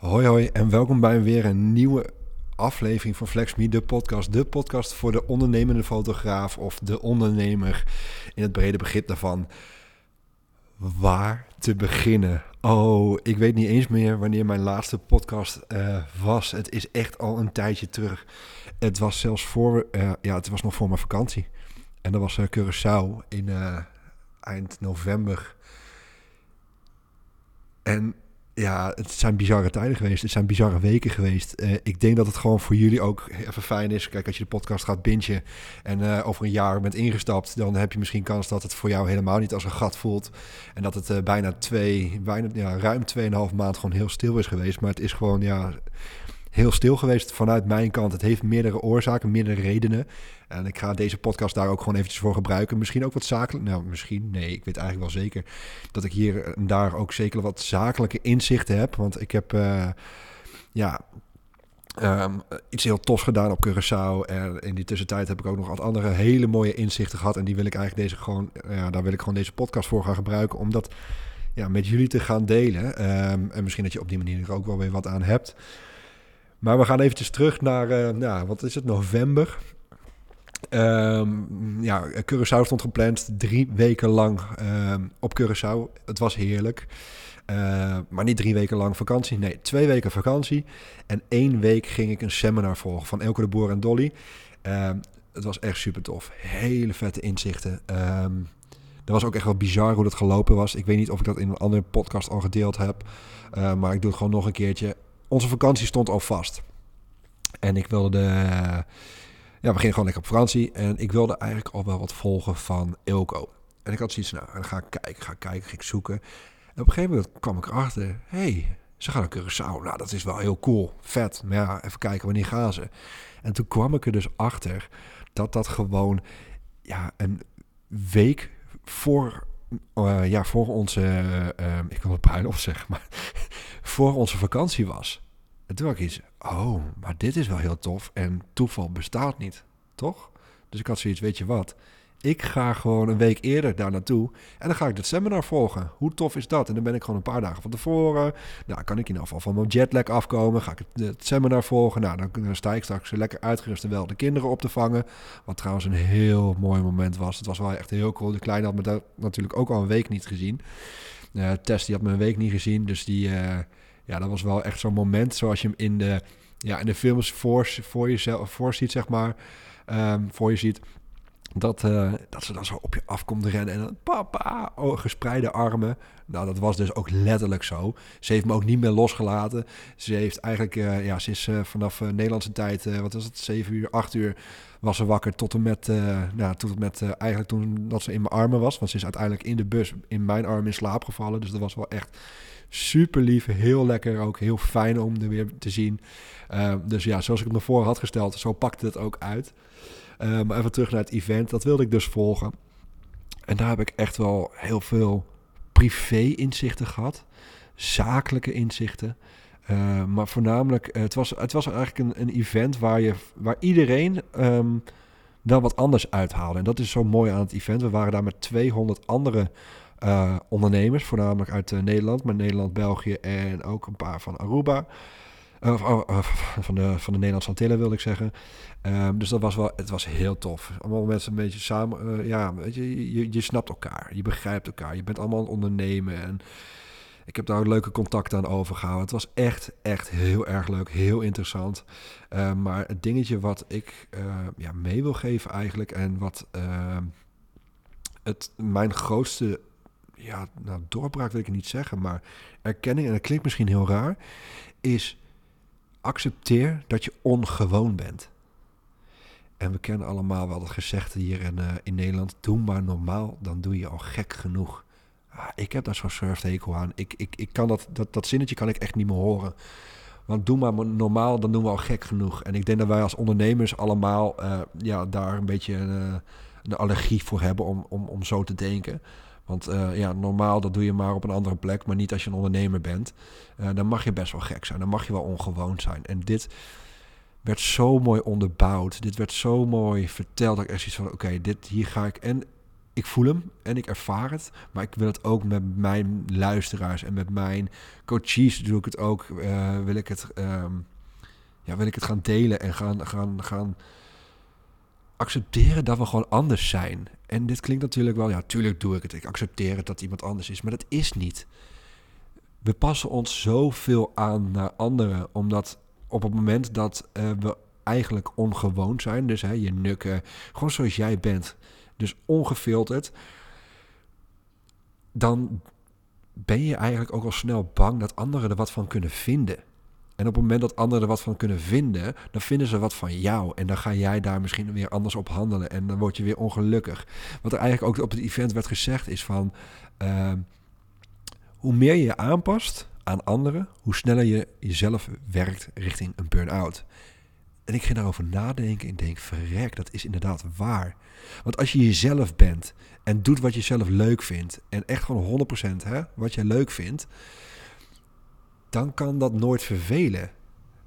Hoi hoi en welkom bij weer een nieuwe aflevering van FlexMe, de podcast. De podcast voor de ondernemende fotograaf of de ondernemer in het brede begrip daarvan. Waar te beginnen? Oh, ik weet niet eens meer wanneer mijn laatste podcast eh, was. Het is echt al een tijdje terug. Het was zelfs voor, uh, ja, het was nog voor mijn vakantie. En dat was uh, Curaçao in eind november. En ja, het zijn bizarre tijden geweest. Het zijn bizarre weken geweest. Uh, ik denk dat het gewoon voor jullie ook even fijn is. Kijk, als je de podcast gaat bingen en uh, over een jaar bent ingestapt, dan heb je misschien kans dat het voor jou helemaal niet als een gat voelt. En dat het uh, bijna twee, bijna, ja, ruim tweeënhalf maand gewoon heel stil is geweest. Maar het is gewoon, ja, heel stil geweest vanuit mijn kant. Het heeft meerdere oorzaken, meerdere redenen. En ik ga deze podcast daar ook gewoon eventjes voor gebruiken. Misschien ook wat zakelijk. Nou, misschien. Nee, ik weet eigenlijk wel zeker dat ik hier en daar ook zeker wat zakelijke inzichten heb. Want ik heb, uh, ja, Um, iets heel tofs gedaan op Curaçao. En in die tussentijd heb ik ook nog wat andere hele mooie inzichten gehad. En die wil ik eigenlijk deze gewoon, ja, daar wil ik gewoon deze podcast voor gaan gebruiken. Om dat ja, met jullie te gaan delen. Um, en misschien dat je op die manier er ook wel weer wat aan hebt. Maar we gaan eventjes terug naar, nou, wat is het, november. Um, ja, Curaçao stond gepland drie weken lang um, op Curaçao. Het was heerlijk. Uh, maar niet drie weken lang vakantie. Nee, twee weken vakantie. En één week ging ik een seminar volgen van Elke de Boer en Dolly. Het was echt super tof. Hele vette inzichten. Dat was ook echt wel bizar hoe dat gelopen was. Ik weet niet of ik dat in een andere podcast al gedeeld heb. Uh, maar ik doe het gewoon nog een keertje. Onze vakantie stond al vast. En ik wilde de... Ja, we gingen gewoon lekker op vakantie. En ik wilde eigenlijk al wel wat volgen van Ilko. En ik had zoiets, nou, dan ga ik kijken, ga ik kijken, ga ik zoeken. En op een gegeven moment kwam ik erachter, hey, ze gaan naar Curaçao. Nou, dat is wel heel cool, vet. Maar ja, even kijken, wanneer gaan ze? En toen kwam ik er dus achter dat dat gewoon ja, een week voor, uh, ja, voor onze, uh, ik wil het bruiloft zeggen, maar voor onze vakantie was. En toen had ik iets, oh, maar dit is wel heel tof en toeval bestaat niet, toch? Dus ik had zoiets, weet je wat, ik ga gewoon een week eerder daar naartoe en dan ga ik dat seminar volgen. Hoe tof is dat? En dan ben ik gewoon een paar dagen van tevoren. Nou, kan ik in ieder geval van mijn jetlag afkomen. Ga ik het, seminar volgen. Nou, dan, dan, sta ik straks lekker uitgerust en wel de kinderen op te vangen. Wat trouwens een heel mooi moment was. Het was wel echt heel cool. De kleine had me dat natuurlijk ook al een week niet gezien. Uh, Tess die had me een week niet gezien, dus die... Uh, ja, dat was wel echt zo'n moment zoals je hem in de, ja, in de films voor, voor jezelf voor ziet, zeg maar. Um, voor je ziet. Dat, uh, dat ze dan zo op je afkomt rennen en dan papa, oh, gespreide armen. Nou, dat was dus ook letterlijk zo. Ze heeft me ook niet meer losgelaten. Ze heeft eigenlijk, uh, ja, ze is uh, vanaf Nederlandse tijd, wat was het, 7 uur, 8 uur, was ze wakker tot en met, nou, tot en met eigenlijk toen dat ze in mijn armen was. Want ze is uiteindelijk in de bus in mijn arm in slaap gevallen. Dus dat was wel echt super lief, heel lekker ook, heel fijn om er weer te zien. Uh, dus ja, zoals ik me voor had gesteld, zo pakte het ook uit. Uh, maar even terug naar het event, dat wilde ik dus volgen. En daar heb ik echt wel heel veel privé-inzichten gehad, zakelijke inzichten. Uh, maar voornamelijk, het, was, het was eigenlijk een, een event waar, je, waar iedereen um, dan wat anders uithaalde. En dat is zo mooi aan het event. We waren daar met 200 andere uh, ondernemers, voornamelijk uit uh, Nederland, maar Nederland, België en ook een paar van Aruba. Uh, van, de, van de Nederlandse Antillen wil ik zeggen. Um, dus dat was wel, het was heel tof. Allemaal mensen een beetje samen, ja, weet je, je, snapt elkaar, je begrijpt elkaar, je bent allemaal ondernemen en ik heb daar leuke contacten aan overgehouden. Het was echt, echt heel erg leuk, heel interessant. Uh, maar het dingetje wat ik ja, mee wil geven eigenlijk en wat uh, het, mijn grootste ja, nou, doorbraak wil ik niet zeggen, maar erkenning, en dat klinkt misschien heel raar, is accepteer dat je ongewoon bent. En we kennen allemaal wel dat gezegde hier in, uh, in Nederland, doe maar normaal, dan doe je al gek genoeg. Ah, ik heb daar zo'n surfhekel aan. Ik, ik, ik kan dat, dat, dat zinnetje kan ik echt niet meer horen. Want doe maar normaal, dan doen we al gek genoeg. En ik denk dat wij als ondernemers allemaal uh, ja, daar een beetje uh, een allergie voor hebben om, om, om zo te denken. Want uh, ja, normaal dat doe je maar op een andere plek, maar niet als je een ondernemer bent. Uh, dan mag je best wel gek zijn, dan mag je wel ongewoon zijn. En dit werd zo mooi onderbouwd, dit werd zo mooi verteld dat ik echt zoiets van, oké, dit hier ga ik. En ik voel hem en ik ervaar het. Maar ik wil het ook met mijn luisteraars en met mijn coaches doe ik het ook. Uh, wil ik het, ehm, ja, wil ik het gaan delen en gaan, gaan, gaan accepteren dat we gewoon anders zijn. En dit klinkt natuurlijk wel, ja, tuurlijk doe ik het. Ik accepteer het dat iemand anders is, maar dat is niet. We passen ons zoveel aan naar anderen, omdat op het moment dat uh, we eigenlijk ongewoon zijn, dus hè, je nukken, gewoon zoals jij bent, dus ongefilterd, dan ben je eigenlijk ook al snel bang dat anderen er wat van kunnen vinden. En op het moment dat anderen er wat van kunnen vinden, dan vinden ze wat van jou. En dan ga jij daar misschien weer anders op handelen. En dan word je weer ongelukkig. Wat er eigenlijk ook op het event werd gezegd is van... Uh, hoe meer je je aanpast aan anderen, hoe sneller je jezelf werkt richting een burn-out. En ik ging daarover nadenken en denk, verrek, dat is inderdaad waar. Want als je jezelf bent en doet wat je zelf leuk vindt... en echt gewoon 100% hè, wat je leuk vindt... dan kan dat nooit vervelen.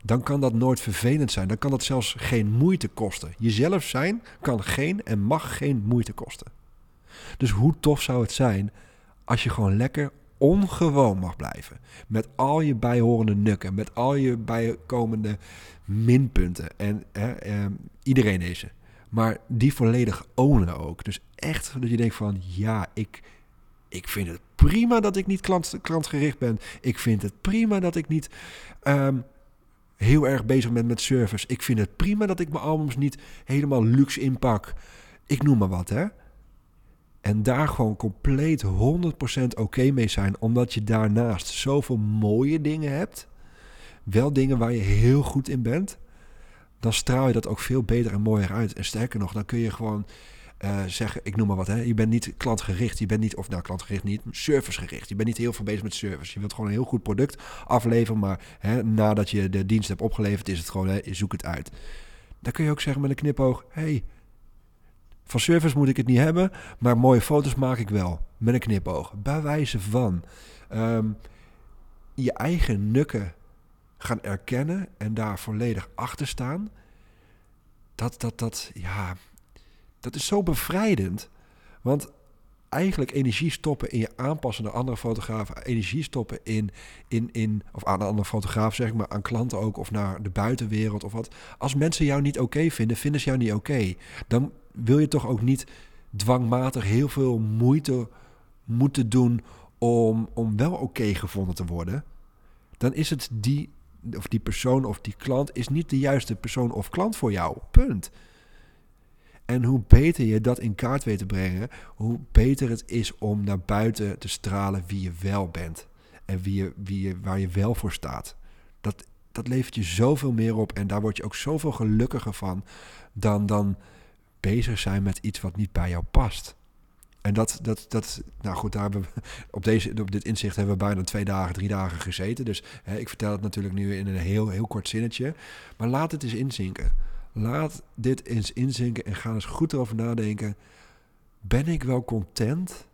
Dan kan dat nooit vervelend zijn. Dan kan dat zelfs geen moeite kosten. Jezelf zijn kan geen en mag geen moeite kosten. Dus hoe tof zou het zijn als je gewoon lekker ongewoon mag blijven. Met al je bijhorende nukken, met al je bijkomende minpunten. En eh, iedereen deze. Maar die volledig ownen ook. Dus echt dat je denkt van ja, ik, ik vind het prima dat ik niet klant, klantgericht ben. Ik vind het prima dat ik niet ehm, heel erg bezig ben met service. Ik vind het prima dat ik mijn albums niet helemaal luxe inpak. Ik noem maar wat, hè. En daar gewoon compleet 100% oké mee zijn, omdat je daarnaast zoveel mooie dingen hebt. Wel dingen waar je heel goed in bent. Dan straal je dat ook veel beter en mooier uit. En sterker nog, dan kun je gewoon uh, zeggen, ik noem maar wat, hè, je bent niet klantgericht, je bent niet, of nou klantgericht niet, servicegericht. Je bent niet heel veel bezig met service. Je wilt gewoon een heel goed product afleveren, maar hè, nadat je de dienst hebt opgeleverd, is het gewoon, hè, je zoekt het uit. Dan kun je ook zeggen met een knipoog, hey, van service moet ik het niet hebben, maar mooie foto's maak ik wel. Met een knipoog. Bij wijze van ehm, je eigen nukken gaan erkennen en daar volledig achter staan. Dat, dat, dat, ja, dat is zo bevrijdend. Want eigenlijk energie stoppen in je aanpassen naar andere fotografen. Energie stoppen in, in, in of aan een andere fotograaf zeg maar, aan klanten ook. Of naar de buitenwereld of wat. Als mensen jou niet oké vinden, vinden ze jou niet oké. Dan wil je toch ook niet dwangmatig heel veel moeite moeten doen om, om wel oké gevonden te worden. Dan is het die, of die persoon of die klant is niet de juiste persoon of klant voor jou. Punt. En hoe beter je dat in kaart weet te brengen, hoe beter het is om naar buiten te stralen wie je wel bent. En wie je, wie je, waar je wel voor staat. Dat, dat levert je zoveel meer op en daar word je ook zoveel gelukkiger van dan, dan bezig zijn met iets wat niet bij jou past. En dat, dat, dat, nou goed, daar hebben we, op, deze, op dit inzicht hebben we bijna twee dagen, drie dagen gezeten. Dus hè, ik vertel het natuurlijk nu in een heel, heel kort zinnetje. Maar laat het eens inzinken. Laat dit eens inzinken en ga eens goed erover nadenken. Ben ik wel content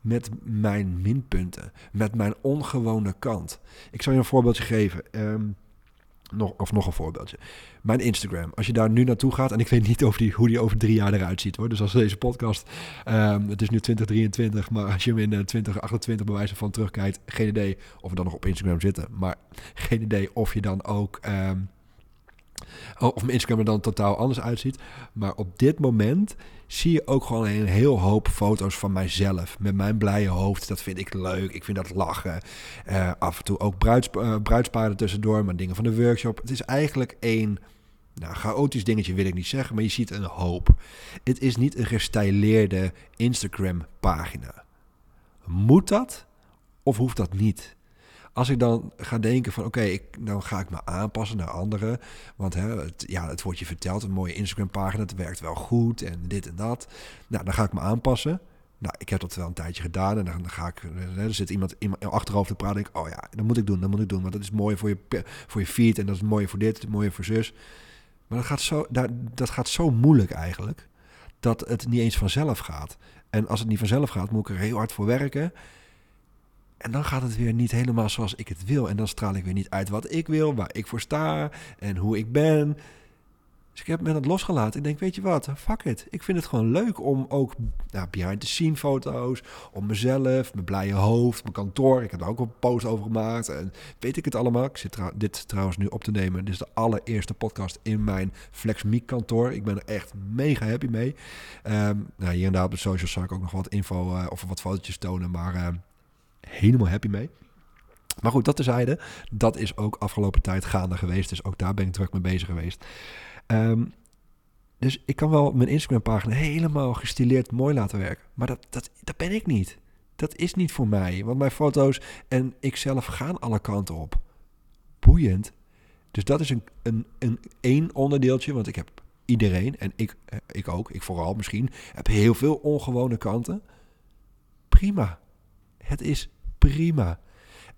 met mijn minpunten, met mijn ongewone kant? Ik zal je een voorbeeldje geven. Um, nog, of nog een voorbeeldje. Mijn Instagram. Als je daar nu naartoe gaat, en ik weet niet over die, hoe die over drie jaar eruit ziet hoor. Dus als deze podcast, um, het is nu 2023, maar als je hem in 2028 bij wijze van terugkijkt, geen idee of we dan nog op Instagram zitten. Maar geen idee of je dan ook. Um, of mijn Instagram er dan totaal anders uitziet. Maar op dit moment zie je ook gewoon een heel hoop foto's van mijzelf. Met mijn blije hoofd. Dat vind ik leuk. Ik vind dat lachen. Uh, af en toe ook bruids, uh, bruidspaarden tussendoor. Maar dingen van de workshop. Het is eigenlijk één... Nou, chaotisch dingetje wil ik niet zeggen, maar je ziet een hoop. Het is niet een gestileerde Instagram-pagina. Moet dat of hoeft dat niet? Als ik dan ga denken van oké, dan ga ik me aanpassen naar anderen. Want hè, het, ja, het wordt je verteld, een mooie Instagram pagina, het werkt wel goed en dit en dat. Nou, dan ga ik me aanpassen. Nou, ik heb dat wel een tijdje gedaan en dan, ga ik, er zit iemand in mijn achterhoofd te praten. Ik, oh ja, dat moet ik doen, dat moet ik doen. Want dat is mooi voor je, voor je feed en dat is mooi voor dit, mooi voor zus. Maar dat gaat, zo, dat, dat gaat zo moeilijk eigenlijk, dat het niet eens vanzelf gaat. En als het niet vanzelf gaat, moet ik er heel hard voor werken. En dan gaat het weer niet helemaal zoals ik het wil. En dan straal ik weer niet uit wat ik wil, waar ik voor sta en hoe ik ben. Dus ik heb me dat losgelaten. Ik denk, weet je wat, fuck it. Ik vind het gewoon leuk om ook nou, behind-the-scene foto's, om mezelf, mijn blije hoofd, mijn kantoor. Ik heb daar ook een post over gemaakt en weet ik het allemaal. Ik zit dit trouwens nu op te nemen. Dit is de allereerste podcast in mijn FlexMeek kantoor. Ik ben er echt mega happy mee. Um, nou, hier en daar op de socials zal ik ook nog wat info uh, of wat fotootjes tonen, maar uh, helemaal happy mee. Maar goed, dat tezijde, dat is ook afgelopen tijd gaande geweest. Dus ook daar ben ik druk mee bezig geweest. Um, dus ik kan wel mijn Instagram-pagina helemaal gestileerd mooi laten werken. Maar dat, dat, dat ben ik niet. Dat is niet voor mij. Want mijn foto's en ik zelf gaan alle kanten op. Boeiend. Dus dat is een, een, een één onderdeeltje. Want ik heb iedereen, en ik, eh, ik ook, ik vooral misschien, heb heel veel ongewone kanten. Prima. Het is prima.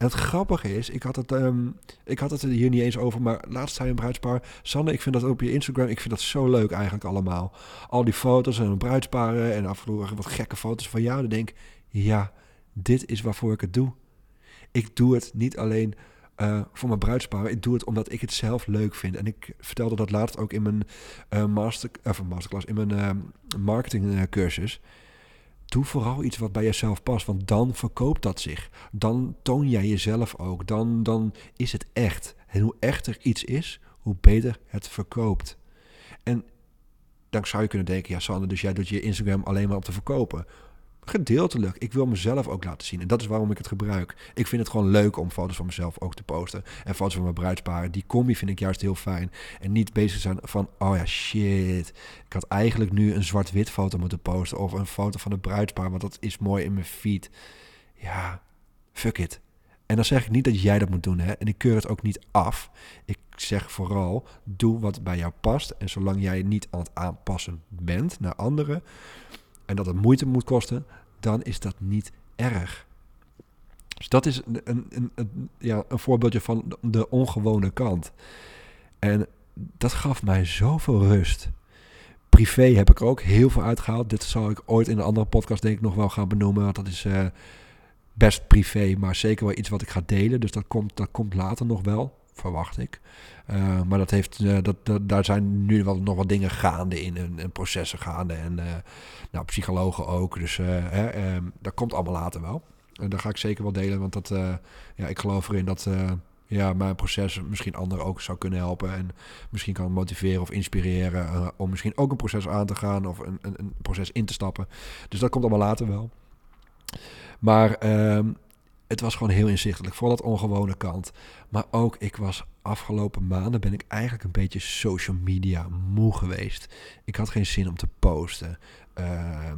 En het grappige is, ik had het, um, ik had het er hier niet eens over, maar laatst zei een bruidspaar... Sanne, ik vind dat op je Instagram, ik vind dat zo leuk eigenlijk allemaal. Al die foto's en bruidsparen en af en toe wat gekke foto's van jou. Dan denk ik, ja, dit is waarvoor ik het doe. Ik doe het niet alleen uh, voor mijn bruidsparen. Ik doe het omdat ik het zelf leuk vind. En ik vertelde dat laatst ook in mijn uh, master, uh, masterclass, in mijn uh, marketingcursus. Doe vooral iets wat bij jezelf past, want dan verkoopt dat zich. Dan toon jij jezelf ook. Dan, dan is het echt. En hoe echter iets is, hoe beter het verkoopt. En dan zou je kunnen denken, ja Sander, dus jij doet je Instagram alleen maar om te verkopen. Gedeeltelijk. Ik wil mezelf ook laten zien. En dat is waarom ik het gebruik. Ik vind het gewoon leuk om foto's van mezelf ook te posten. En foto's van mijn bruidsparen. Die combi vind ik juist heel fijn. En niet bezig zijn van, oh ja, shit. Ik had eigenlijk nu een zwart-wit foto moeten posten. Of een foto van een bruidspaar. Want dat is mooi in mijn feed. Ja, fuck it. En dan zeg ik niet dat jij dat moet doen. Hè? En ik keur het ook niet af. Ik zeg vooral, doe wat bij jou past. En zolang jij niet aan het aanpassen bent naar anderen en dat het moeite moet kosten, dan is dat niet erg. Dus dat is een, een, een, ja, een voorbeeldje van de ongewone kant. En dat gaf mij zoveel rust. Privé heb ik er ook heel veel uitgehaald. Dit zal ik ooit in een andere podcast denk ik nog wel gaan benoemen. Want dat is uh, best privé, maar zeker wel iets wat ik ga delen. Dus dat komt, dat komt later nog wel verwacht ik. Uh, maar dat heeft, uh, dat, daar zijn nu wel nog wat dingen gaande in en, en processen gaande. En uh, nou, psychologen ook. Dus hè, um, dat komt allemaal later wel. En daar ga ik zeker wel delen, want dat, ja, ik geloof erin dat ja, mijn proces misschien anderen ook zou kunnen helpen. En misschien kan motiveren of inspireren om misschien ook een proces aan te gaan of een, een, een, proces in te stappen. Dus dat komt allemaal later wel. Maar ehm, het was gewoon heel inzichtelijk. Vooral dat ongewone kant. Maar ook, ik was afgelopen maanden ben ik eigenlijk een beetje social media moe geweest. Ik had geen zin om te posten. Uh,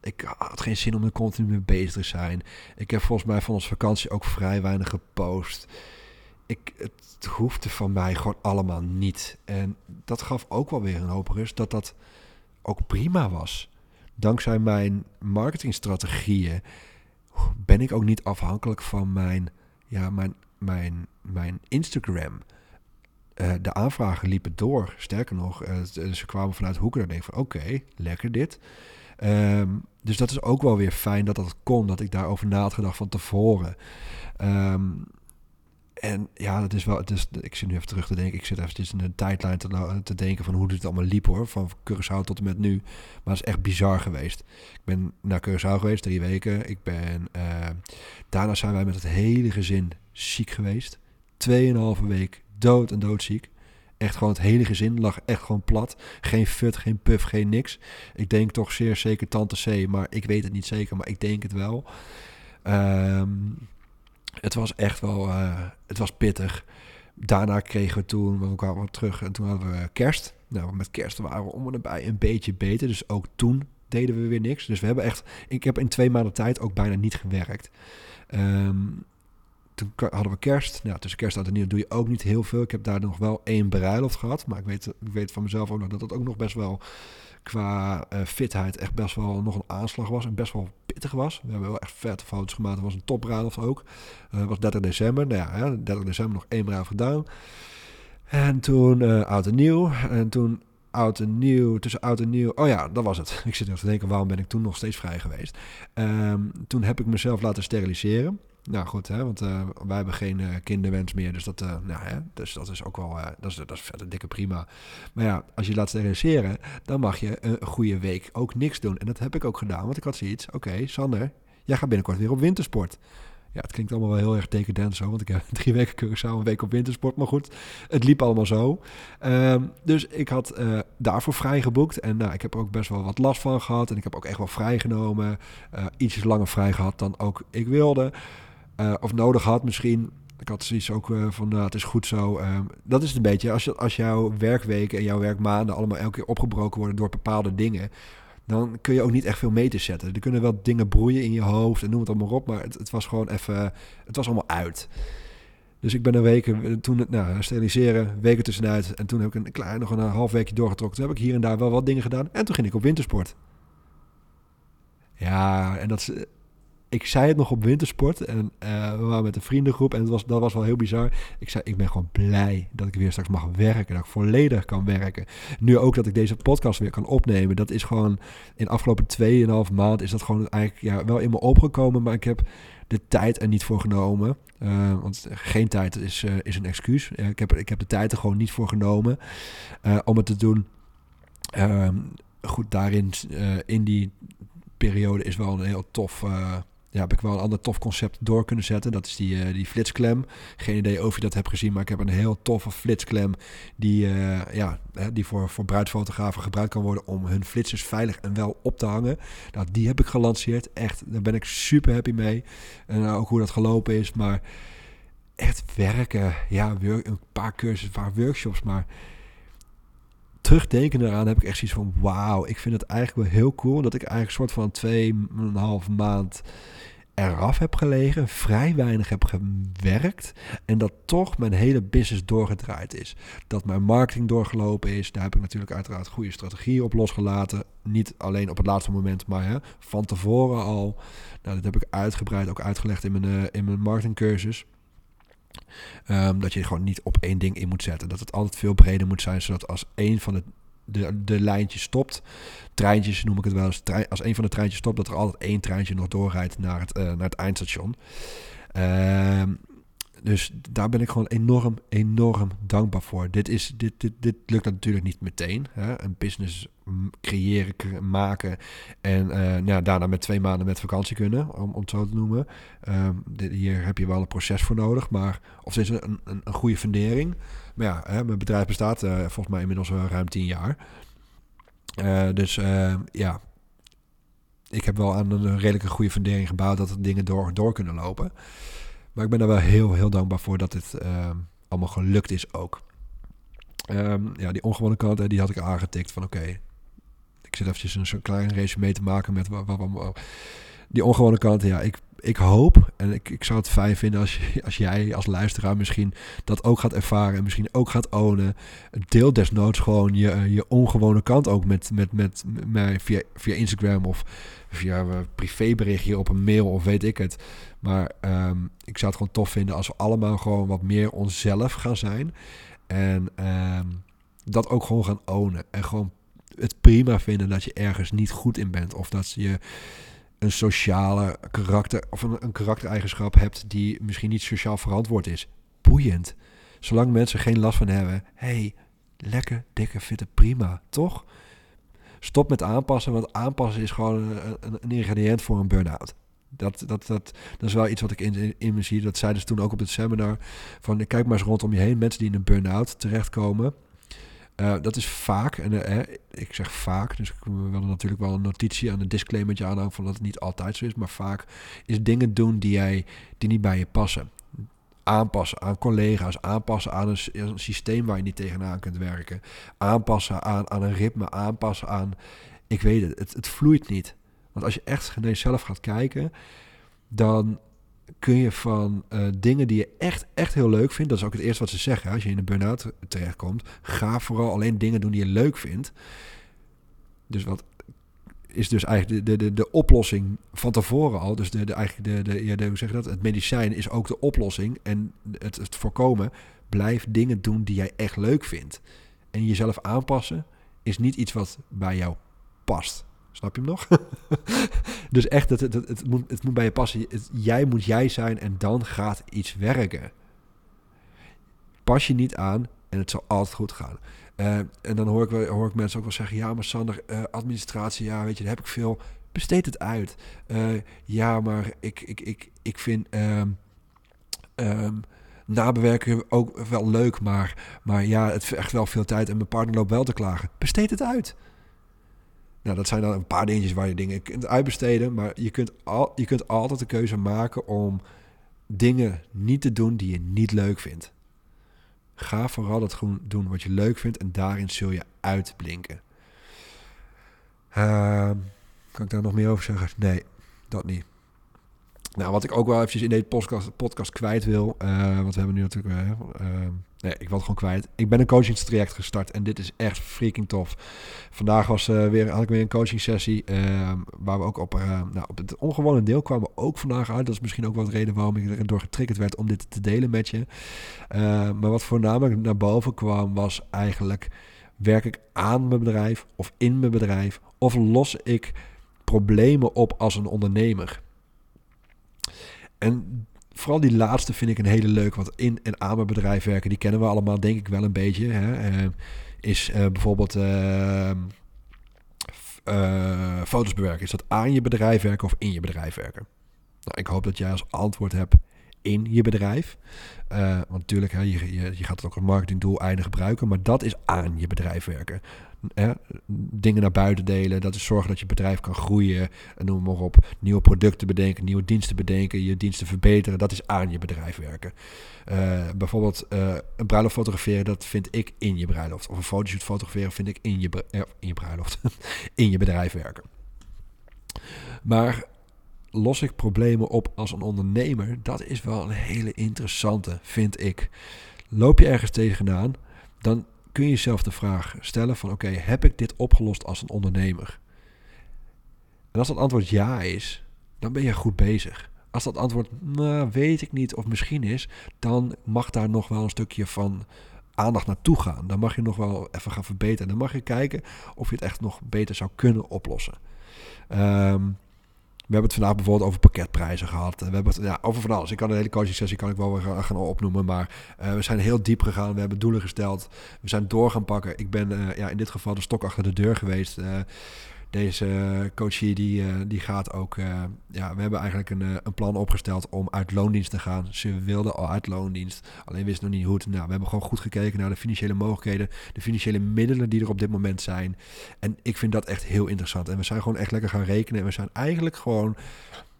ik had geen zin om er continu mee bezig te zijn. Ik heb volgens mij van onze vakantie ook vrij weinig gepost. Ik, het hoefde van mij gewoon allemaal niet. En dat gaf ook wel weer een hoop rust dat dat ook prima was. Dankzij mijn marketingstrategieën ben ik ook niet afhankelijk van mijn, ja, mijn, mijn, mijn Instagram. Uh, de aanvragen liepen door. Sterker nog, uh, ze kwamen vanuit Hoeken. Denk ik van oké, lekker dit. Um, dus dat is ook wel weer fijn dat dat kon. Dat ik daarover na had gedacht van tevoren. Um, en ja, dat is wel. Het is, ik zit nu even terug te denken. Ik zit eventjes in een tijdlijn te, denken van hoe dit allemaal liep hoor. Van Curaçao tot en met nu. Maar het is echt bizar geweest. Ik ben naar Curaçao geweest, drie weken. Ik ben. Uh, daarna zijn wij met het hele gezin ziek geweest. Tweeënhalve week dood en doodziek. Echt gewoon het hele gezin lag echt gewoon plat. Geen fut, geen puff, geen niks. Ik denk toch zeer zeker Tante C, maar ik weet het niet zeker, maar ik denk het wel. Um, het was echt wel, uh, het was pittig. Daarna kregen we toen, we kwamen terug en toen hadden we kerst. Nou, met kerst waren we om en nabij een beetje beter. Dus ook toen deden we weer niks. Dus we hebben echt, ik heb in twee maanden tijd ook bijna niet gewerkt. Um, toen hadden we kerst. Nou, tussen kerst en nieuw doe je ook niet heel veel. Ik heb daar nog wel één bruiloft gehad. Maar ik weet, ik weet van mezelf ook nog dat het ook nog best wel qua uh, fitheid echt best wel nog een aanslag was. En best wel pittig was. We hebben wel echt vette foto's gemaakt. Het was een topbruiloft ook. Het uh, was 30 december. Nou ja, 30 december nog één bruiloft gedaan. En toen uh, oud en nieuw. En toen oud en nieuw, tussen oud en nieuw. Oh ja, dat was het. Ik zit even te denken, waarom ben ik toen nog steeds vrij geweest? Um, toen heb ik mezelf laten steriliseren. Nou goed, hè, want uh, wij hebben geen uh, kinderwens meer. Dus dat, uh, nou, hè, dus dat is ook wel dat is, dat is dikke prima. Maar ja, als je laat steriliseren, dan mag je een goede week ook niks doen. En dat heb ik ook gedaan, want ik had zoiets. Oké, Sander, jij gaat binnenkort weer op wintersport. Ja, het klinkt allemaal wel heel erg decadent zo, want ik heb drie weken Curaçao, een week op wintersport. Maar goed, het liep allemaal zo. Um, dus ik had daarvoor vrij geboekt. En nou, ik heb er ook best wel wat last van gehad. En ik heb ook echt wel vrijgenomen. Uh, ietsjes langer vrij gehad dan ook ik wilde. Uh, of nodig had misschien. Ik had zoiets ook van, nou, het is goed zo. Um, dat is het een beetje, als, je, als jouw werkweken en jouw werkmaanden allemaal elke keer opgebroken worden door bepaalde dingen dan kun je ook niet echt veel mee te zetten. Er kunnen wel dingen broeien in je hoofd en noem het allemaal op, maar het, het was gewoon even, het was allemaal uit. Dus ik ben een week, toen, nou, steriliseren, weken tussenuit. En toen heb ik een klein, nog een half weekje doorgetrokken. Toen heb ik hier en daar wel wat dingen gedaan. En toen ging ik op wintersport. Ja, en dat is, ik zei het nog op wintersport en uh, we waren met een vriendengroep en het was, dat was wel heel bizar. Ik zei, ik ben gewoon blij dat ik weer straks mag werken, dat ik volledig kan werken. Nu ook dat ik deze podcast weer kan opnemen, dat is gewoon in de afgelopen 2,5 maand is dat gewoon eigenlijk ja, wel in me opgekomen, maar ik heb de tijd er niet voor genomen. Uh, want geen tijd is, uh, is een excuus. ik, heb, ik heb de tijd er gewoon niet voor genomen om het te doen. Ehm, goed, daarin, in die periode is wel een heel tof ja, heb ik wel een ander tof concept door kunnen zetten. Dat is die, uh, die flitsklem. Geen idee of je dat hebt gezien, maar ik heb een heel toffe flitsklem die, uh, ja, die voor, voor bruidfotografen gebruikt kan worden om hun flitsers veilig en wel op te hangen. Nou, die heb ik gelanceerd. Echt, daar ben ik super happy mee. En ook hoe dat gelopen is, maar echt werken. Ja, een paar cursussen, een paar workshops, maar terugdenken eraan heb ik echt zoiets van wauw, ik vind het eigenlijk wel heel cool dat ik eigenlijk een soort van tweeënhalf maand eraf heb gelegen, vrij weinig heb gewerkt en dat toch mijn hele business doorgedraaid is. Dat mijn marketing doorgelopen is, daar heb ik natuurlijk uiteraard goede strategieën op losgelaten. Niet alleen op het laatste moment, maar hè, van tevoren al. Nou, dat heb ik uitgebreid ook uitgelegd in mijn, uh, in mijn marketingcursus. Um, dat je gewoon niet op één ding in moet zetten. Dat het altijd veel breder moet zijn, zodat als één van de, de, de lijntjes stopt, treintjes noem ik het wel eens, als één van de treintjes stopt, dat er altijd één treintje nog doorrijdt naar het, uh, naar het eindstation. Um, dus daar ben ik gewoon enorm, enorm dankbaar voor. Dit, is, dit, dit, dit lukt natuurlijk niet meteen. Hè? Een business creëren, maken en uh, daarna met twee maanden met vakantie kunnen, om, om het zo te noemen. Um, dit, hier heb je wel een proces voor nodig, maar of het is een, een, een goede fundering. Maar ja, hè, mijn bedrijf bestaat uh, volgens mij inmiddels ruim tien jaar. Uh, dus ja, ik heb wel aan een redelijke goede fundering gebouwd dat er dingen door, door kunnen lopen. Maar ik ben er wel heel, heel dankbaar voor dat dit uh, allemaal gelukt is ook. Um, ja, die ongewone kant, die had ik aangetikt van oké, ik zit eventjes een zo'n klein resume te maken met wat, wat, die ongewone kant. Ja, ik, ik hoop en ik, ik zou het fijn vinden als, als jij als luisteraar misschien dat ook gaat ervaren en misschien ook gaat ownen. Deel desnoods gewoon je, je ongewone kant ook met, met, met, mij via, via Instagram of via een privéberichtje op een mail of weet ik het. Maar um, ik zou het gewoon tof vinden als we allemaal gewoon wat meer onszelf gaan zijn. En um, dat ook gewoon gaan ownen. En gewoon het prima vinden dat je ergens niet goed in bent. Of dat je een sociale karakter of een, een karaktereigenschap hebt die misschien niet sociaal verantwoord is. Boeiend. Zolang mensen geen last van hebben. hey, lekker, dikke, fitte, prima, toch? Stop met aanpassen, want aanpassen is gewoon een, ingrediënt voor een burn-out. Dat, dat, dat, dat is wel iets wat ik in, in, me zie. Dat zeiden ze toen ook op het seminar. Van kijk maar eens rondom je heen. Mensen die in een burn-out terechtkomen. Uh, dat is vaak, en uh, ik zeg vaak, dus ik wil natuurlijk wel een notitie aan een disclaimertje aanhouden van dat het niet altijd zo is, maar vaak is dingen doen die, jij, die niet bij je passen. Aanpassen aan collega's, aanpassen aan een, een systeem waar je niet tegenaan kunt werken, aanpassen aan, aan een ritme, aanpassen aan, ik weet het, het, het vloeit niet. Want als je echt naar jezelf gaat kijken, dan kun je van uh, dingen die je echt, echt heel leuk vindt. Dat is ook het eerste wat ze zeggen. Als je in een burn-out terechtkomt, ga vooral alleen dingen doen die je leuk vindt. Dus wat is dus eigenlijk de, de, de, de oplossing van tevoren al. Dus de, de, eigenlijk de, de, ja, hoe zeg je dat? Het medicijn is ook de oplossing. En het, het voorkomen, blijf dingen doen die jij echt leuk vindt. En jezelf aanpassen is niet iets wat bij jou past. Snap je hem nog? dus echt, het, het, het, moet, het moet bij je passen. jij moet jij zijn en dan gaat iets werken. Pas je niet aan en het zal altijd goed gaan. Uh, en dan hoor ik, wel, hoor ik mensen ook wel zeggen: Ja, maar Sander, uh, administratie, ja, weet je, daar heb ik veel. Besteed het uit. Uh, ja, maar ik, ik, ik, ik vind um, nabewerken ook wel leuk, maar, maar ja, het vergt wel veel tijd en mijn partner loopt wel te klagen. Besteed het uit. Nou, dat zijn dan een paar dingetjes waar je dingen kunt uitbesteden. Maar je kunt, al, je kunt altijd de keuze maken om dingen niet te doen die je niet leuk vindt. Ga vooral het gewoon doen wat je leuk vindt en daarin zul je uitblinken. Uh, kan ik daar nog meer over zeggen? Nee, dat niet. Nou, wat ik ook wel eventjes in deze podcast, podcast kwijt wil. Uh, want we hebben nu natuurlijk. Uh, nee, ik het gewoon kwijt. Ik ben een coachingstraject gestart en dit is echt freaking tof. Vandaag was uh, weer, had ik weer een coaching sessie. Ehm, waar we ook op, nou, op het ongewone deel kwamen ook vandaag uit. Dat is misschien ook wel de reden waarom ik erdoor getriggerd werd om dit te delen met je. Ehm, maar wat voornamelijk naar boven kwam was eigenlijk. Werk ik aan mijn bedrijf of in mijn bedrijf? Of los ik problemen op als een ondernemer? En vooral die laatste vind ik een hele leuk. Want in en aan mijn bedrijf werken, die kennen we allemaal denk ik wel een beetje. Hè? Uh, is uh, bijvoorbeeld uh, foto's bewerken. Is dat aan je bedrijf werken of in je bedrijf werken? Nou, ik hoop dat jij als antwoord hebt in je bedrijf. want natuurlijk, hè, je, je, je, gaat het ook als marketingdoeleinden gebruiken. Maar dat is aan je bedrijf werken dingen naar buiten delen. Dat is zorgen dat je bedrijf kan groeien. En noem maar op. Nieuwe producten bedenken, nieuwe diensten bedenken, je diensten verbeteren. Dat is aan je bedrijf werken. Uh, bijvoorbeeld uh, een bruiloft fotograferen, dat vind ik in je bruiloft. Of een fotoshoot fotograferen vind ik in je, uh, in je bruiloft. in je bedrijf werken. Maar los ik problemen op als een ondernemer? Dat is wel een hele interessante, vind ik. Loop je ergens tegenaan, dan kun je jezelf de vraag stellen van oké, heb ik dit opgelost als een ondernemer? En als dat antwoord ja is, dan ben je goed bezig. Als dat antwoord nou, weet ik niet of misschien is, dan mag daar nog wel een stukje van aandacht naartoe gaan. Dan mag je nog wel even gaan verbeteren. Dan mag je kijken of je het echt nog beter zou kunnen oplossen. Um, we hebben het vandaag bijvoorbeeld over pakketprijzen gehad. We hebben het ja, over van alles. Ik kan een hele coaching sessie kan ik wel weer gaan opnoemen. Maar uh, we zijn heel diep gegaan. We hebben doelen gesteld. We zijn door gaan pakken. Ik ben uh, ja, in dit geval de stok achter de deur geweest. Uh, deze coach hier, die, uh, die gaat ook... Uh, ja, we hebben eigenlijk een, een plan opgesteld om uit loondienst te gaan. Ze wilden al uit loondienst, alleen wisten nog niet hoe het... Nou, we hebben gewoon goed gekeken naar de financiële mogelijkheden... de financiële middelen die er op dit moment zijn. En ik vind dat echt heel interessant. En we zijn gewoon echt lekker gaan rekenen. En we zijn eigenlijk gewoon...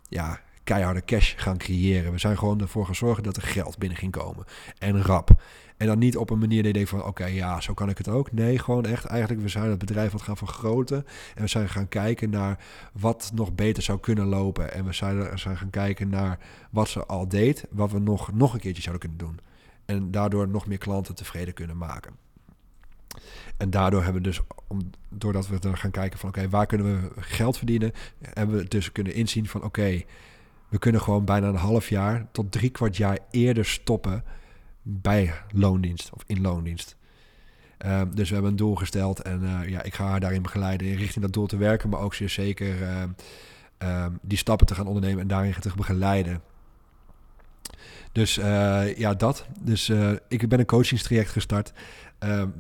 Ja, keiharde cash gaan creëren. We zijn gewoon ervoor gezorgd dat er geld binnen ging komen. En rap. En dan niet op een manier dat je denkt van... oké, ja, zo kan ik het ook. Nee, gewoon echt eigenlijk... we zijn het bedrijf wat gaan vergroten. En we zijn gaan kijken naar wat nog beter zou kunnen lopen. En we zijn, zijn gaan kijken naar wat ze al deed... wat we nog, nog een keertje zouden kunnen doen. En daardoor nog meer klanten tevreden kunnen maken. En daardoor hebben we dus, om, doordat we dan gaan kijken van oké, waar kunnen we geld verdienen, hebben we dus kunnen inzien van oké, we kunnen gewoon bijna een half jaar tot drie kwart jaar eerder stoppen bij loondienst of in loondienst. Um, dus we hebben een doel gesteld en uh, ja, ik ga haar daarin begeleiden in richting dat doel te werken, maar ook zeer zeker uh, um, die stappen te gaan ondernemen en daarin te begeleiden. Dus uh, ja, dat. Dus ik ben een coachingstraject gestart.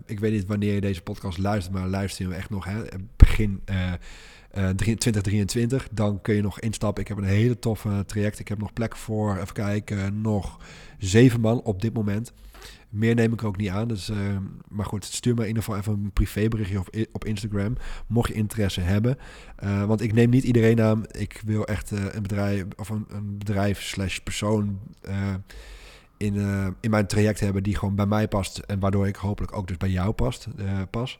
ik weet niet wanneer je deze podcast luistert, maar luister je echt nog hè, begin 2023. Eh, dan kun je nog instappen. Ik heb een hele toffe traject. Ik heb nog plek voor, even kijken, nog zeven man op dit moment. Meer neem ik ook niet aan. Dus, uh, maar goed, stuur me in ieder geval even een privéberichtje op, op Instagram. Mocht je interesse hebben. Want ik neem niet iedereen aan. Ik wil echt een bedrijf of een, een bedrijf slash persoon in, in mijn traject hebben die gewoon bij mij past. En waardoor ik hopelijk ook dus bij jou past, pas.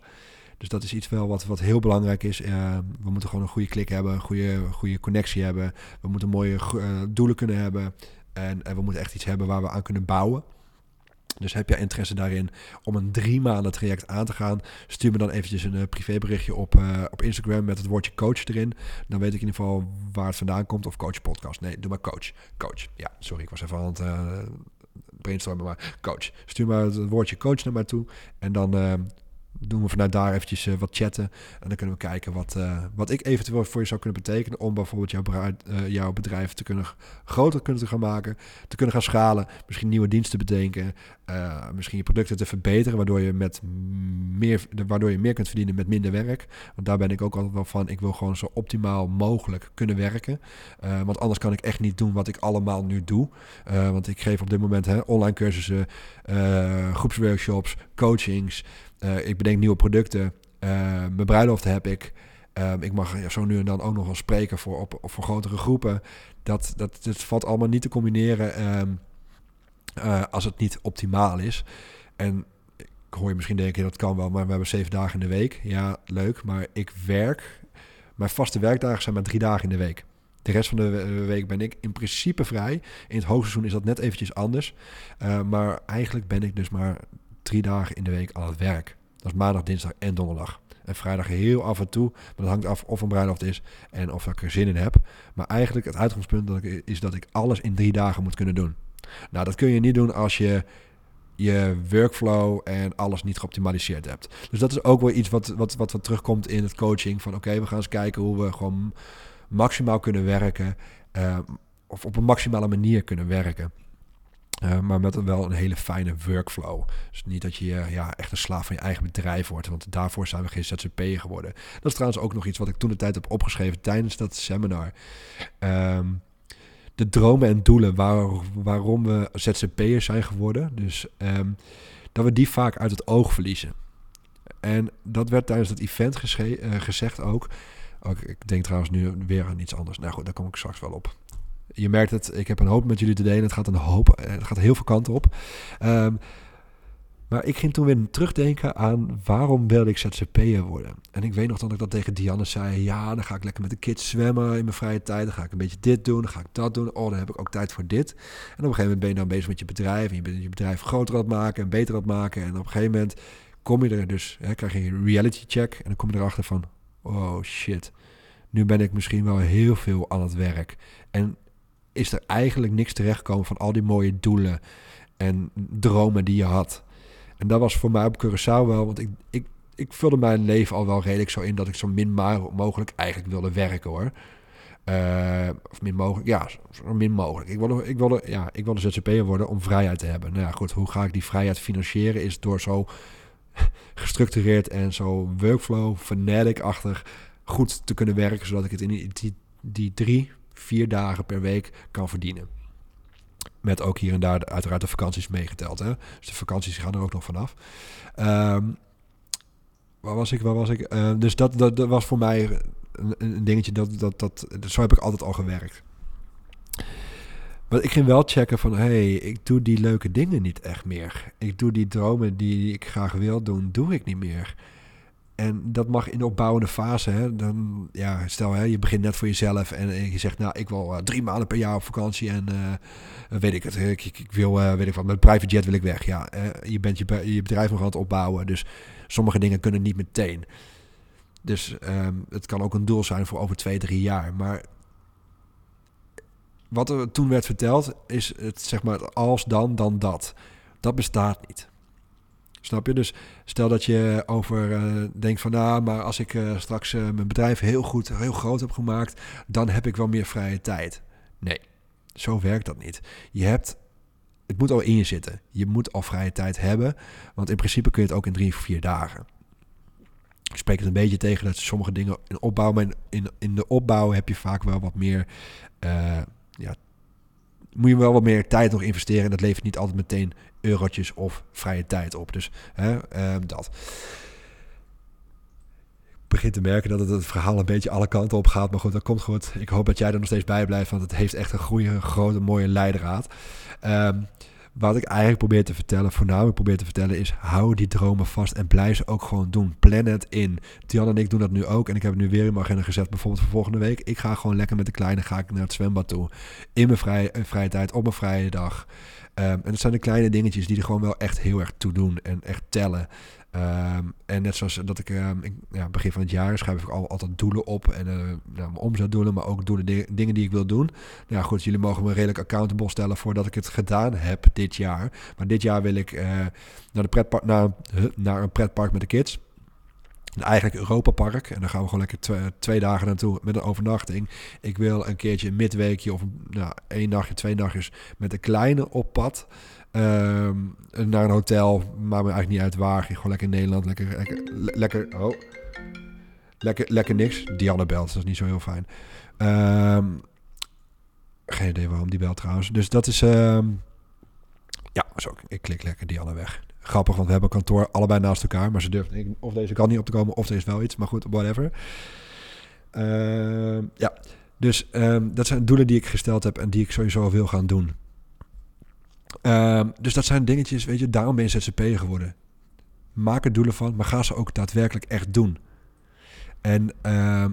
Dus dat is iets wel wat, wat heel belangrijk is. Uh, we moeten gewoon een goede klik hebben, een goede, goede connectie hebben. We moeten mooie uh, doelen kunnen hebben. En, we moeten echt iets hebben waar we aan kunnen bouwen. Dus heb jij interesse daarin om een drie maanden traject aan te gaan, stuur me dan eventjes een uh, privéberichtje op, op Instagram met het woordje coach erin. Dan weet ik in ieder geval waar het vandaan komt. Of coach podcast. Nee, doe maar coach. Coach. Ja, sorry, ik was even aan het brainstormen, maar coach. Stuur maar het woordje coach naar mij toe. En dan doen we vanuit daar eventjes wat chatten. En dan kunnen we kijken wat, wat ik eventueel voor je zou kunnen betekenen om bijvoorbeeld jouw, jouw bedrijf te kunnen groter kunnen gaan maken, te kunnen gaan schalen, misschien nieuwe diensten bedenken, misschien je producten te verbeteren, waardoor je met meer, waardoor je meer kunt verdienen met minder werk. Want daar ben ik ook altijd wel van. Ik wil gewoon zo optimaal mogelijk kunnen werken. want anders kan ik echt niet doen wat ik allemaal nu doe. want ik geef op dit moment hè, online cursussen, groepsworkshops, coachings. Uh, ik bedenk nieuwe producten. Uh, mijn bruiloft heb ik. Uh, ik mag zo nu en dan ook nog wel spreken voor, op, voor grotere groepen. Dat, dat, dat valt allemaal niet te combineren um, als het niet optimaal is. En ik hoor je misschien denken, dat kan wel, maar we hebben zeven dagen in de week. Ja, leuk, maar ik werk. Mijn vaste werkdagen zijn maar drie dagen in de week. De rest van de week ben ik in principe vrij. In het hoogseizoen is dat net eventjes anders. Maar eigenlijk ben ik dus maar drie dagen in de week aan het werk. Dat is maandag, dinsdag en donderdag. En vrijdag heel af en toe. Maar dat hangt af of een bruiloft is en of ik er zin in heb. Maar eigenlijk het uitgangspunt dat ik, is dat ik alles in drie dagen moet kunnen doen. Nou, dat kun je niet doen als je je workflow en alles niet geoptimaliseerd hebt. Dus dat is ook wel iets wat, wat, wat, terugkomt in het coaching. Van oké, we gaan eens kijken hoe we gewoon maximaal kunnen werken. Uh, of op een maximale manier kunnen werken. Uh, maar met wel een hele fijne workflow. Dus niet dat je ja, echt een slaaf van je eigen bedrijf wordt. Want daarvoor zijn we geen ZZP'er geworden. Dat is trouwens ook nog iets wat ik toen de tijd heb opgeschreven tijdens dat seminar. Um, de dromen en doelen waar, waarom we ZZP'ers zijn geworden. Dus um, dat we die vaak uit het oog verliezen. En dat werd tijdens dat event uh, gezegd ook. ook. Ik denk trouwens nu weer aan iets anders. Nou goed, daar kom ik straks wel op je merkt het, ik heb een hoop met jullie te delen. Het gaat een hoop, eh, het gaat heel veel kanten op. Um, maar ik ging toen weer terugdenken aan waarom wilde ik ZZP'er worden. En ik weet nog dat ik dat tegen Dianne zei. Ja, dan ga ik lekker met de kids zwemmen in mijn vrije tijd. Dan ga ik een beetje dit doen, dan ga ik dat doen. Oh, dan heb ik ook tijd voor dit. En op een gegeven moment ben je dan bezig met je bedrijf. En je bent je bedrijf groter aan het maken en beter aan het maken. En op een gegeven moment kom je er dus, hè, krijg je een reality check. En dan kom je erachter van, oh shit. Nu ben ik misschien wel heel veel aan het werk. En is er eigenlijk niks terechtgekomen van al die mooie doelen en dromen die je had. En dat was voor mij op Curaçao wel, want ik, ik, ik vulde mijn leven al wel redelijk zo in dat ik zo min mogelijk eigenlijk wilde werken hoor. Uh, of min mogelijk, ja, zo min mogelijk. Ik wilde, ik wilde, ja, ik wilde ZZP'er worden om vrijheid te hebben. Nou ja, goed, hoe ga ik die vrijheid financieren? Is door zo gestructureerd en zo workflow, fanatic-achtig goed te kunnen werken, zodat ik het in die, die, die drie, vier dagen per week kan verdienen. Met ook hier en daar uiteraard de vakanties meegeteld. Hè? Dus de vakanties gaan er ook nog vanaf. Um, waar was ik? Waar was ik? Uh, dus dat, dat, dat, was voor mij een, dingetje. Dat, dat, dat, zo heb ik altijd al gewerkt. Maar ik ging wel checken van, hey, ik doe die leuke dingen niet echt meer. Ik doe die dromen die ik graag wil doen, doe ik niet meer. En dat mag in de opbouwende fase. Hè, dan, ja, stel, hè, je begint net voor jezelf en, je zegt, nou, ik wil uh, drie maanden per jaar op vakantie en uh, weet ik het. Ik, ik, wil, weet ik wat, met private jet wil ik weg. Ja, je bent je, je bedrijf nog aan het opbouwen, dus sommige dingen kunnen niet meteen. Dus um, het kan ook een doel zijn voor over twee, drie jaar. Maar wat er toen werd verteld, is het zeg maar als dan, dan dat. Dat bestaat niet. Snap je? Dus stel dat je over uh, denkt van nou, maar als ik uh, straks uh, mijn bedrijf heel goed, heel groot heb gemaakt, dan heb ik wel meer vrije tijd. Nee, zo werkt dat niet. Je hebt, het moet al in je zitten. Je moet al vrije tijd hebben, want in principe kun je het ook in drie of vier dagen. Ik spreek het een beetje tegen dat sommige dingen in opbouw, maar in, in de opbouw heb je vaak wel wat meer ja, moet je wel wat meer tijd nog investeren. En dat levert niet altijd meteen eurotjes of vrije tijd op. Dus hè, uh, dat. Ik begin te merken dat het, het verhaal een beetje alle kanten op gaat. Maar goed, dat komt goed. Ik hoop dat jij er nog steeds bij blijft. Want het heeft echt een goede, grote, mooie leidraad. Um, wat ik eigenlijk probeer te vertellen, voornamelijk probeer te vertellen, is hou die dromen vast en blijf ze ook gewoon doen. Plan het in. Tian en ik doen dat nu ook. En ik heb het nu weer in mijn agenda gezet, bijvoorbeeld voor volgende week. Ik ga gewoon lekker met de kleine ga ik naar het zwembad toe. In mijn vrije, eh, vrije tijd, op mijn vrije dag. Um, en dat zijn de kleine dingetjes die er gewoon wel echt heel erg toe doen en echt tellen. Um, en net zoals dat ik, um, ik ja, begin van het jaar schrijf ik al, altijd doelen op. En uh, nou, mijn omzetdoelen, maar ook doelen, dingen die ik wil doen. Nou goed, jullie mogen me redelijk accountable stellen voordat ik het gedaan heb dit jaar. Maar dit jaar wil ik uh, naar, de pretpark, naar, naar een pretpark met de kids. Eigenlijk Europa Park. En dan gaan we gewoon lekker twee, dagen naartoe met een overnachting. Ik wil een keertje een midweekje of nou, één nachtje, twee nachtjes met een kleine op pad. Ehm, naar een hotel. Maakt me eigenlijk niet uit waar. Gewoon lekker in Nederland. Lekker, lekker, lekker, oh. lekker, lekker niks. Dianne belt, dat is niet zo heel fijn. Um, geen idee waarom die belt trouwens. Dus dat is... Um, ja, zo, ik klik lekker Dianne weg. Grappig, want we hebben kantoor allebei naast elkaar. Maar ze durven of deze kan niet op te komen of er is wel iets. Maar goed, whatever. Uh, ja, dus um, dat zijn doelen die ik gesteld heb en die ik sowieso wil gaan doen. Um, dus dat zijn dingetjes, weet je, daarom ben je ZZP'er geworden. Maak er doelen van, maar ga ze ook daadwerkelijk echt doen. En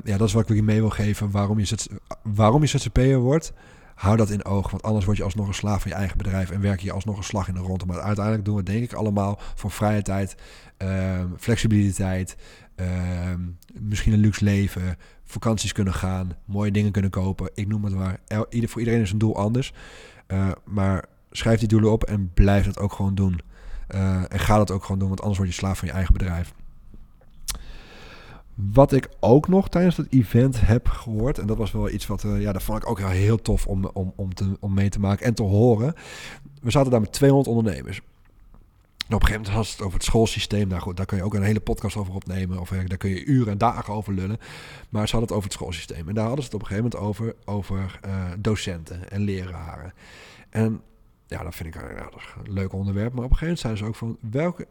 ja, dat is wat ik je mee wil geven. Waarom je, waarom je ZZP'er wordt, hou dat in oog. Want anders word je alsnog een slaaf van je eigen bedrijf en werk je alsnog een slag in de ronde. Maar uiteindelijk doen we denk ik allemaal voor vrije tijd, um, flexibiliteit, um, misschien een luxe leven, vakanties kunnen gaan, mooie dingen kunnen kopen. Ik noem het maar. Ieder, voor iedereen is een doel anders. Uh, maar schrijf die doelen op en blijf het ook gewoon doen. Uh, en ga dat ook gewoon doen, want anders word je slaaf van je eigen bedrijf. Wat ik ook nog tijdens het event heb gehoord, en dat was wel iets wat, uh, ja, dat vond ik ook heel tof om, om, om, te, om mee te maken en te horen. We zaten daar met 200 ondernemers. En op een gegeven moment had het over het schoolsysteem. Nou goed, daar kun je ook een hele podcast over opnemen. Of daar kun je uren en dagen over lullen. Maar ze hadden het over het schoolsysteem. En daar hadden ze het op een gegeven moment over, over uh, docenten en leraren. En ja, dat vind ik een, leuk onderwerp. Maar op een gegeven moment zeiden ze ook van... Welke,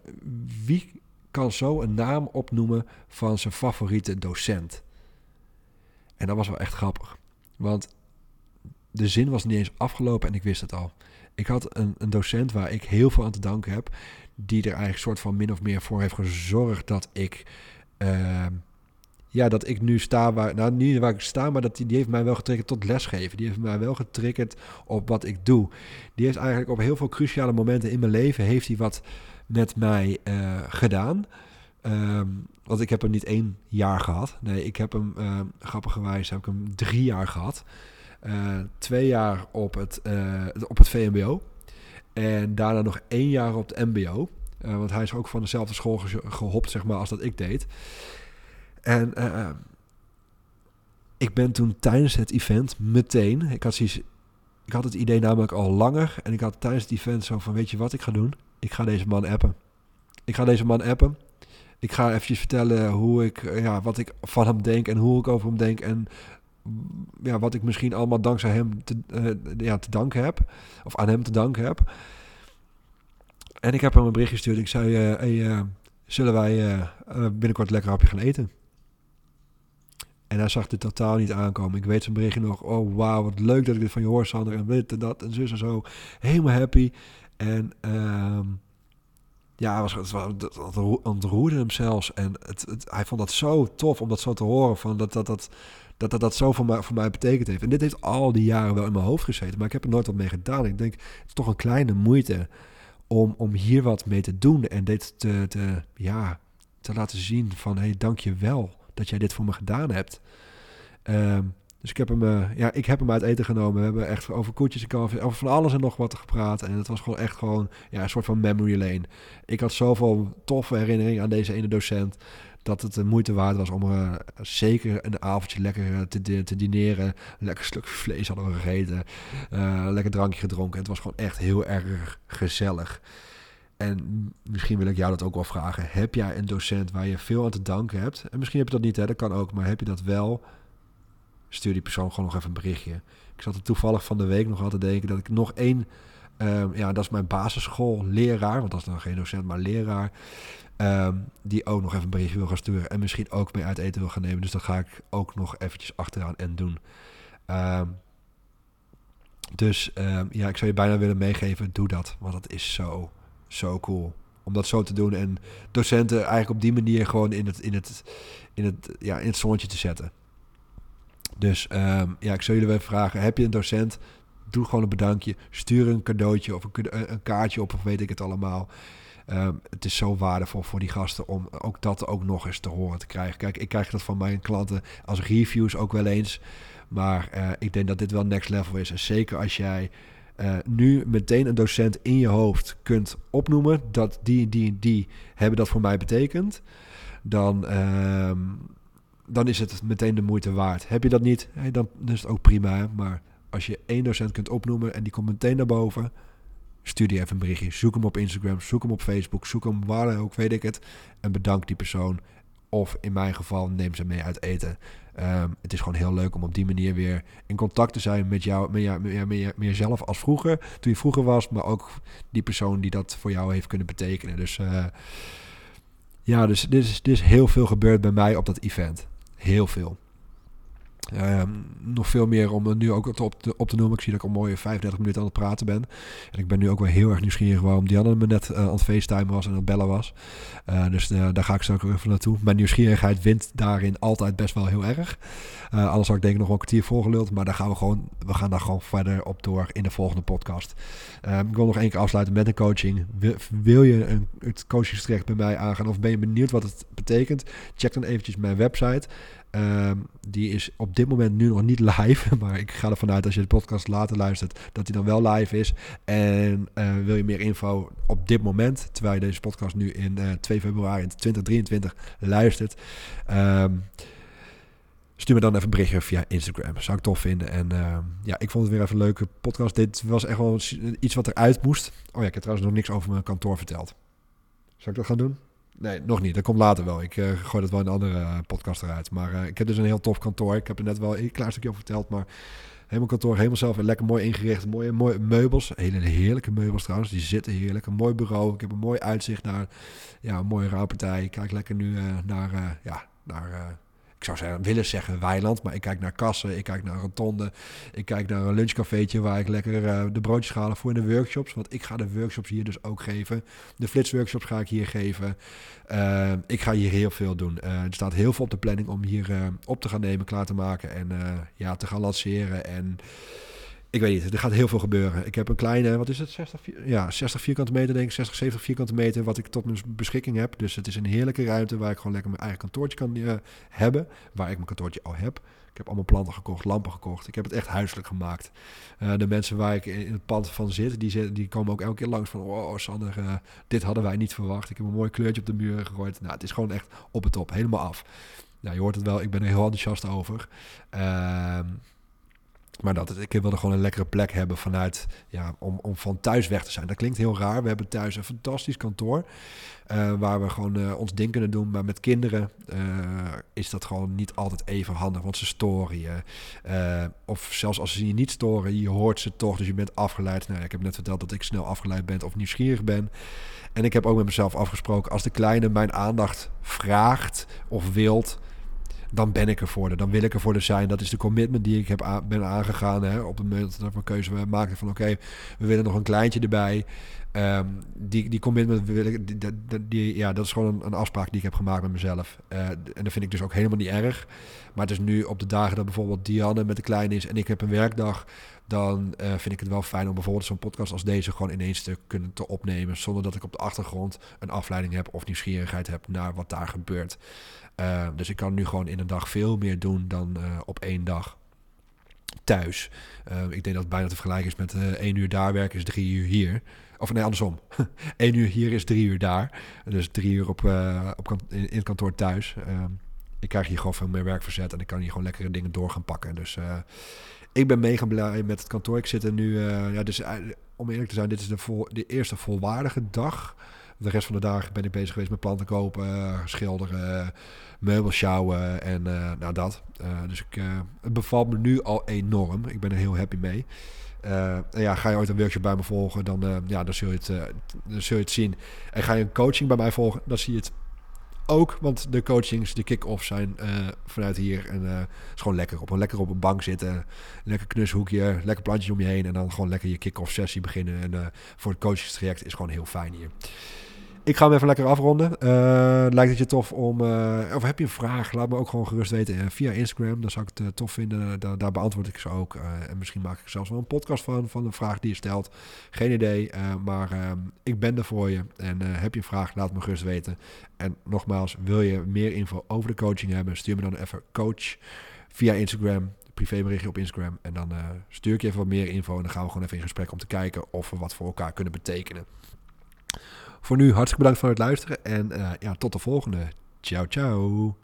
wie kan zo een naam opnoemen van zijn favoriete docent. En dat was wel echt grappig. Want de zin was niet eens afgelopen en ik wist het al. Ik had een, een docent waar ik heel veel aan te danken heb. Die er eigenlijk soort van min of meer voor heeft gezorgd dat ik. Uh, ja, dat ik nu sta waar. Nou, niet waar ik sta, maar dat die, die heeft mij wel getriggerd tot lesgeven. Die heeft mij wel getriggerd op wat ik doe. Die heeft eigenlijk op heel veel cruciale momenten in mijn leven. heeft hij wat met mij uh, gedaan. Um, want ik heb hem niet één jaar gehad. Nee, ik heb hem, uh, grappigerwijs, heb ik hem drie jaar gehad. Uh, twee jaar op het, op het VMBO. En daarna nog één jaar op het MBO. want hij is ook van dezelfde school gehopt, zeg maar, als dat ik deed. En ik ben toen tijdens het event meteen... Ik had, ik had het idee namelijk al langer. En ik had tijdens het event zo van, weet je wat ik ga doen? Ik ga deze man appen. Ik ga deze man appen. Ik ga eventjes vertellen hoe ik, eh, ja, wat ik van hem denk en hoe ik over hem denk. En mm, ja, wat ik misschien allemaal dankzij hem te, uh, ja, te danken heb. Of aan hem te danken heb. En ik heb hem een bericht gestuurd. Ik zei, hey, zullen wij binnenkort lekker hapje gaan eten? En hij zag dit totaal niet aankomen. Ik weet zijn berichtje nog. Oh, wauw, wat leuk dat ik dit van je hoor, Sander. En dit en dat en zus en zo. Helemaal happy. En um, ja, was, het, ontroerde hem zelfs. En het, hij vond dat zo tof om dat zo te horen. Van dat, dat, dat, dat, dat, dat zo voor mij, voor mij betekend heeft. En dit heeft al die jaren wel in mijn hoofd gezeten. Maar ik heb er nooit wat mee gedaan. Ik denk, het is toch een kleine moeite om, om hier wat mee te doen. En dit te, te, ja, te laten zien van... hé, hey, dank je wel dat jij dit voor me gedaan hebt. Um, dus ik heb hem, uh, ja, ik heb hem uit eten genomen. We hebben echt over koetjes en over van alles en nog wat gepraat. En het was gewoon echt gewoon ja, een soort van memory lane. Ik had zoveel toffe herinneringen aan deze ene docent. Dat het de moeite waard was om uh, zeker een avondje lekker uh, te, te dineren. lekker stuk vlees hadden we gegeten. lekker drankje gedronken. Het was gewoon echt heel erg gezellig. En misschien wil ik jou dat ook wel vragen. Heb jij een docent waar je veel aan te danken hebt? En misschien heb je dat niet, hè? dat kan ook. Maar heb je dat wel? Stuur die persoon gewoon nog even een berichtje. Ik zat er toevallig van de week nog altijd denken dat ik nog één, um, ja, dat is mijn basisschool leraar, want dat is dan geen docent, maar leraar, um, die ook nog even een berichtje wil gaan sturen en misschien ook mee uit eten wil gaan nemen. Dus dat ga ik ook nog eventjes achteraan en doen. Um, dus ja, ik zou je bijna willen meegeven, doe dat, want dat is zo, zo cool om dat zo te doen en docenten eigenlijk op die manier gewoon in het, in het, in het, ja, in het zonnetje te zetten. Dus um, ja, ik zou jullie even vragen: heb je een docent? Doe gewoon een bedankje. Stuur een cadeautje of een, kaartje op, of weet ik het allemaal. Um, het is zo waardevol voor die gasten om ook dat ook nog eens te horen te krijgen. Kijk, ik krijg dat van mijn klanten als reviews ook wel eens. Maar uh, ik denk dat dit wel next level is. En zeker als jij uh, nu meteen een docent in je hoofd kunt opnoemen. Dat die, die, die hebben dat voor mij betekend dan, ehm, dan is het meteen de moeite waard. Heb je dat niet, dan, dan is het ook prima. Maar als je één docent kunt opnoemen en die komt meteen naar boven, stuur die even een berichtje. Zoek hem op Instagram, zoek hem op Facebook, zoek hem waar ook, weet ik het. En bedank die persoon. Of in mijn geval, neem ze mee uit eten. Ehm, het is gewoon heel leuk om op die manier weer in contact te zijn met jou, met, jou, met, jezelf als vroeger, toen je vroeger was, maar ook die persoon die dat voor jou heeft kunnen betekenen. Dus uh, ja, dus is, dit is heel veel gebeurd bij mij op dat event. Heel veel. Nog veel meer om er nu ook op te, op te noemen. Ik zie dat ik al mooie 35 minuten aan het praten ben. En ik ben nu ook wel heel erg nieuwsgierig waarom Dianne me net uh, aan het FaceTime was en aan het bellen was. Uh, dus uh, daar ga ik ook even naartoe. Mijn nieuwsgierigheid wint daarin altijd best wel heel erg. anders had ik denk ik nog wel een kwartier volgeluld. Maar daar gaan we, gewoon, we gaan daar gewoon verder op door in de volgende podcast. Ehm, ik wil nog één keer afsluiten met een coaching. Wil, wil je een, het coachingstraject bij mij aangaan of ben je benieuwd wat het betekent? Check dan eventjes mijn website. Um, die is op dit moment nu nog niet live. Maar ik ga ervan uit als je de podcast later luistert, dat die dan wel live is. En uh, wil je meer info op dit moment, terwijl je deze podcast nu in uh, 2 februari 2023 luistert. Um, stuur me dan even een berichtje via Instagram. Zou ik tof vinden. En uh, ja, ik vond het weer even een leuke podcast. Dit was echt wel iets wat eruit moest. Oh ja, ik heb trouwens nog niks over mijn kantoor verteld. Zou ik dat gaan doen? Nee, nog niet. Dat komt later wel. Ik uh, gooi dat wel in een andere uh, podcast eruit. Maar uh, ik heb dus een heel tof kantoor. Ik heb er net wel een klein stukje over verteld. Maar helemaal kantoor, helemaal zelf lekker mooi ingericht. Mooie, mooie meubels. Hele heerlijke meubels trouwens. Die zitten heerlijk. Een mooi bureau. Ik heb een mooi uitzicht naar ja, een mooie rouwpartij. Ik kijk lekker nu naar, ja, naar ik zou zeggen, willen zeggen weiland, maar ik kijk naar kassen, ik kijk naar rotonde, ik kijk naar een lunchcafeetje waar ik lekker uh, de broodjes halen voor in de workshops, want ik ga de workshops hier dus ook geven. De flitsworkshops ga ik hier geven. Uh, ik ga hier heel veel doen. Uh, er staat heel veel op de planning om hier op te gaan nemen, klaar te maken en ja, te gaan lanceren en ik weet niet, er gaat heel veel gebeuren. Ik heb een kleine, wat is het, 60, ja, 60 vierkante meter denk ik, 60, 70 vierkante meter wat ik tot mijn beschikking heb. Dus het is een heerlijke ruimte waar ik gewoon lekker mijn eigen kantoortje kan uh, hebben, waar ik mijn kantoortje al heb. Ik heb allemaal planten gekocht, lampen gekocht. Ik heb het echt huiselijk gemaakt. Uh, de mensen waar ik in het pand van zit, die, zit, die komen ook elke keer langs van... Oh, Sander, uh, dit hadden wij niet verwacht. Ik heb een mooi kleurtje op de muur gegooid. Nou, het is gewoon echt op het top, helemaal af. Ja, je hoort het wel, ik ben er heel enthousiast over. Uh, maar dat, ik wilde gewoon een lekkere plek hebben vanuit, ja, om, om van thuis weg te zijn. Dat klinkt heel raar. We hebben thuis een fantastisch kantoor. Uh, waar we gewoon uh, ons ding kunnen doen. Maar met kinderen uh, is dat gewoon niet altijd even handig. Want ze storen je. of zelfs als ze je niet storen, je hoort ze toch. Dus je bent afgeleid. Nou, ik heb net verteld dat ik snel afgeleid ben of nieuwsgierig ben. En ik heb ook met mezelf afgesproken, als de kleine mijn aandacht vraagt of wilt dan ben ik er voor. Dan wil ik er voor zijn. Dat is de commitment die ik heb ben aangegaan. Hè, op het moment dat we een keuze maken van oké, we willen nog een kleintje erbij. Um, die, die commitment wil ik, die, ja, dat is gewoon een, afspraak die ik heb gemaakt met mezelf. Uh, en dat vind ik dus ook helemaal niet erg. Maar het is nu op de dagen dat bijvoorbeeld Dianne met de kleine is en ik heb een werkdag, dan uh, vind ik het wel fijn om bijvoorbeeld zo'n podcast als deze gewoon ineens te kunnen te opnemen. Zonder dat ik op de achtergrond een afleiding heb of nieuwsgierigheid heb naar wat daar gebeurt. Uh, dus ik kan nu gewoon in een dag veel meer doen dan uh, op één dag thuis. Uh, ik denk dat het bijna te vergelijken is met één uur daar werken is drie uur hier. Of nee, andersom. Eén uur hier is drie uur daar. Dus drie uur op, op in, in, het kantoor thuis. Ehm, ik krijg hier gewoon veel meer werk verzet en ik kan hier gewoon lekkere dingen door gaan pakken. Dus ik ben mega blij met het kantoor. Ik zit er nu, ja, dus om eerlijk te zijn, dit is de, de eerste volwaardige dag de rest van de dagen ben ik bezig geweest met planten kopen, schilderen, meubels sjouwen en uh, nou dat. Uh, dus ik, uh, het bevalt me nu al enorm. Ik ben er heel happy mee. en ja, ga je ooit een workshop bij me volgen, dan, ja, dan, zul je het, dan zul je het zien. En ga je een coaching bij mij volgen, dan zie je het ook. Want de coachings, de kick-offs zijn vanuit hier. En het is gewoon lekker op, lekker op een bank zitten. Lekker knushoekje, lekker plantjes om je heen. En dan gewoon lekker je kick-off sessie beginnen. En voor het coachingstraject is gewoon heel fijn hier. Ik ga hem even lekker afronden. Uh, lijkt het je tof om... Uh, of heb je een vraag? Laat me ook gewoon gerust weten uh, via Instagram. Dan zou ik het tof vinden. Daar, daar, beantwoord ik ze ook. en misschien maak ik zelfs wel een podcast van. Van een vraag die je stelt. Geen idee. maar ehm, ik ben er voor je. En heb je een vraag? Laat me gerust weten. En nogmaals, wil je meer info over de coaching hebben? Stuur me dan even coach via Instagram privéberichtje op Instagram. En dan stuur ik je even wat meer info. En dan gaan we gewoon even in gesprek om te kijken of we wat voor elkaar kunnen betekenen. Voor nu hartstikke bedankt voor het luisteren en uh, ja, tot de volgende. Ciao, ciao.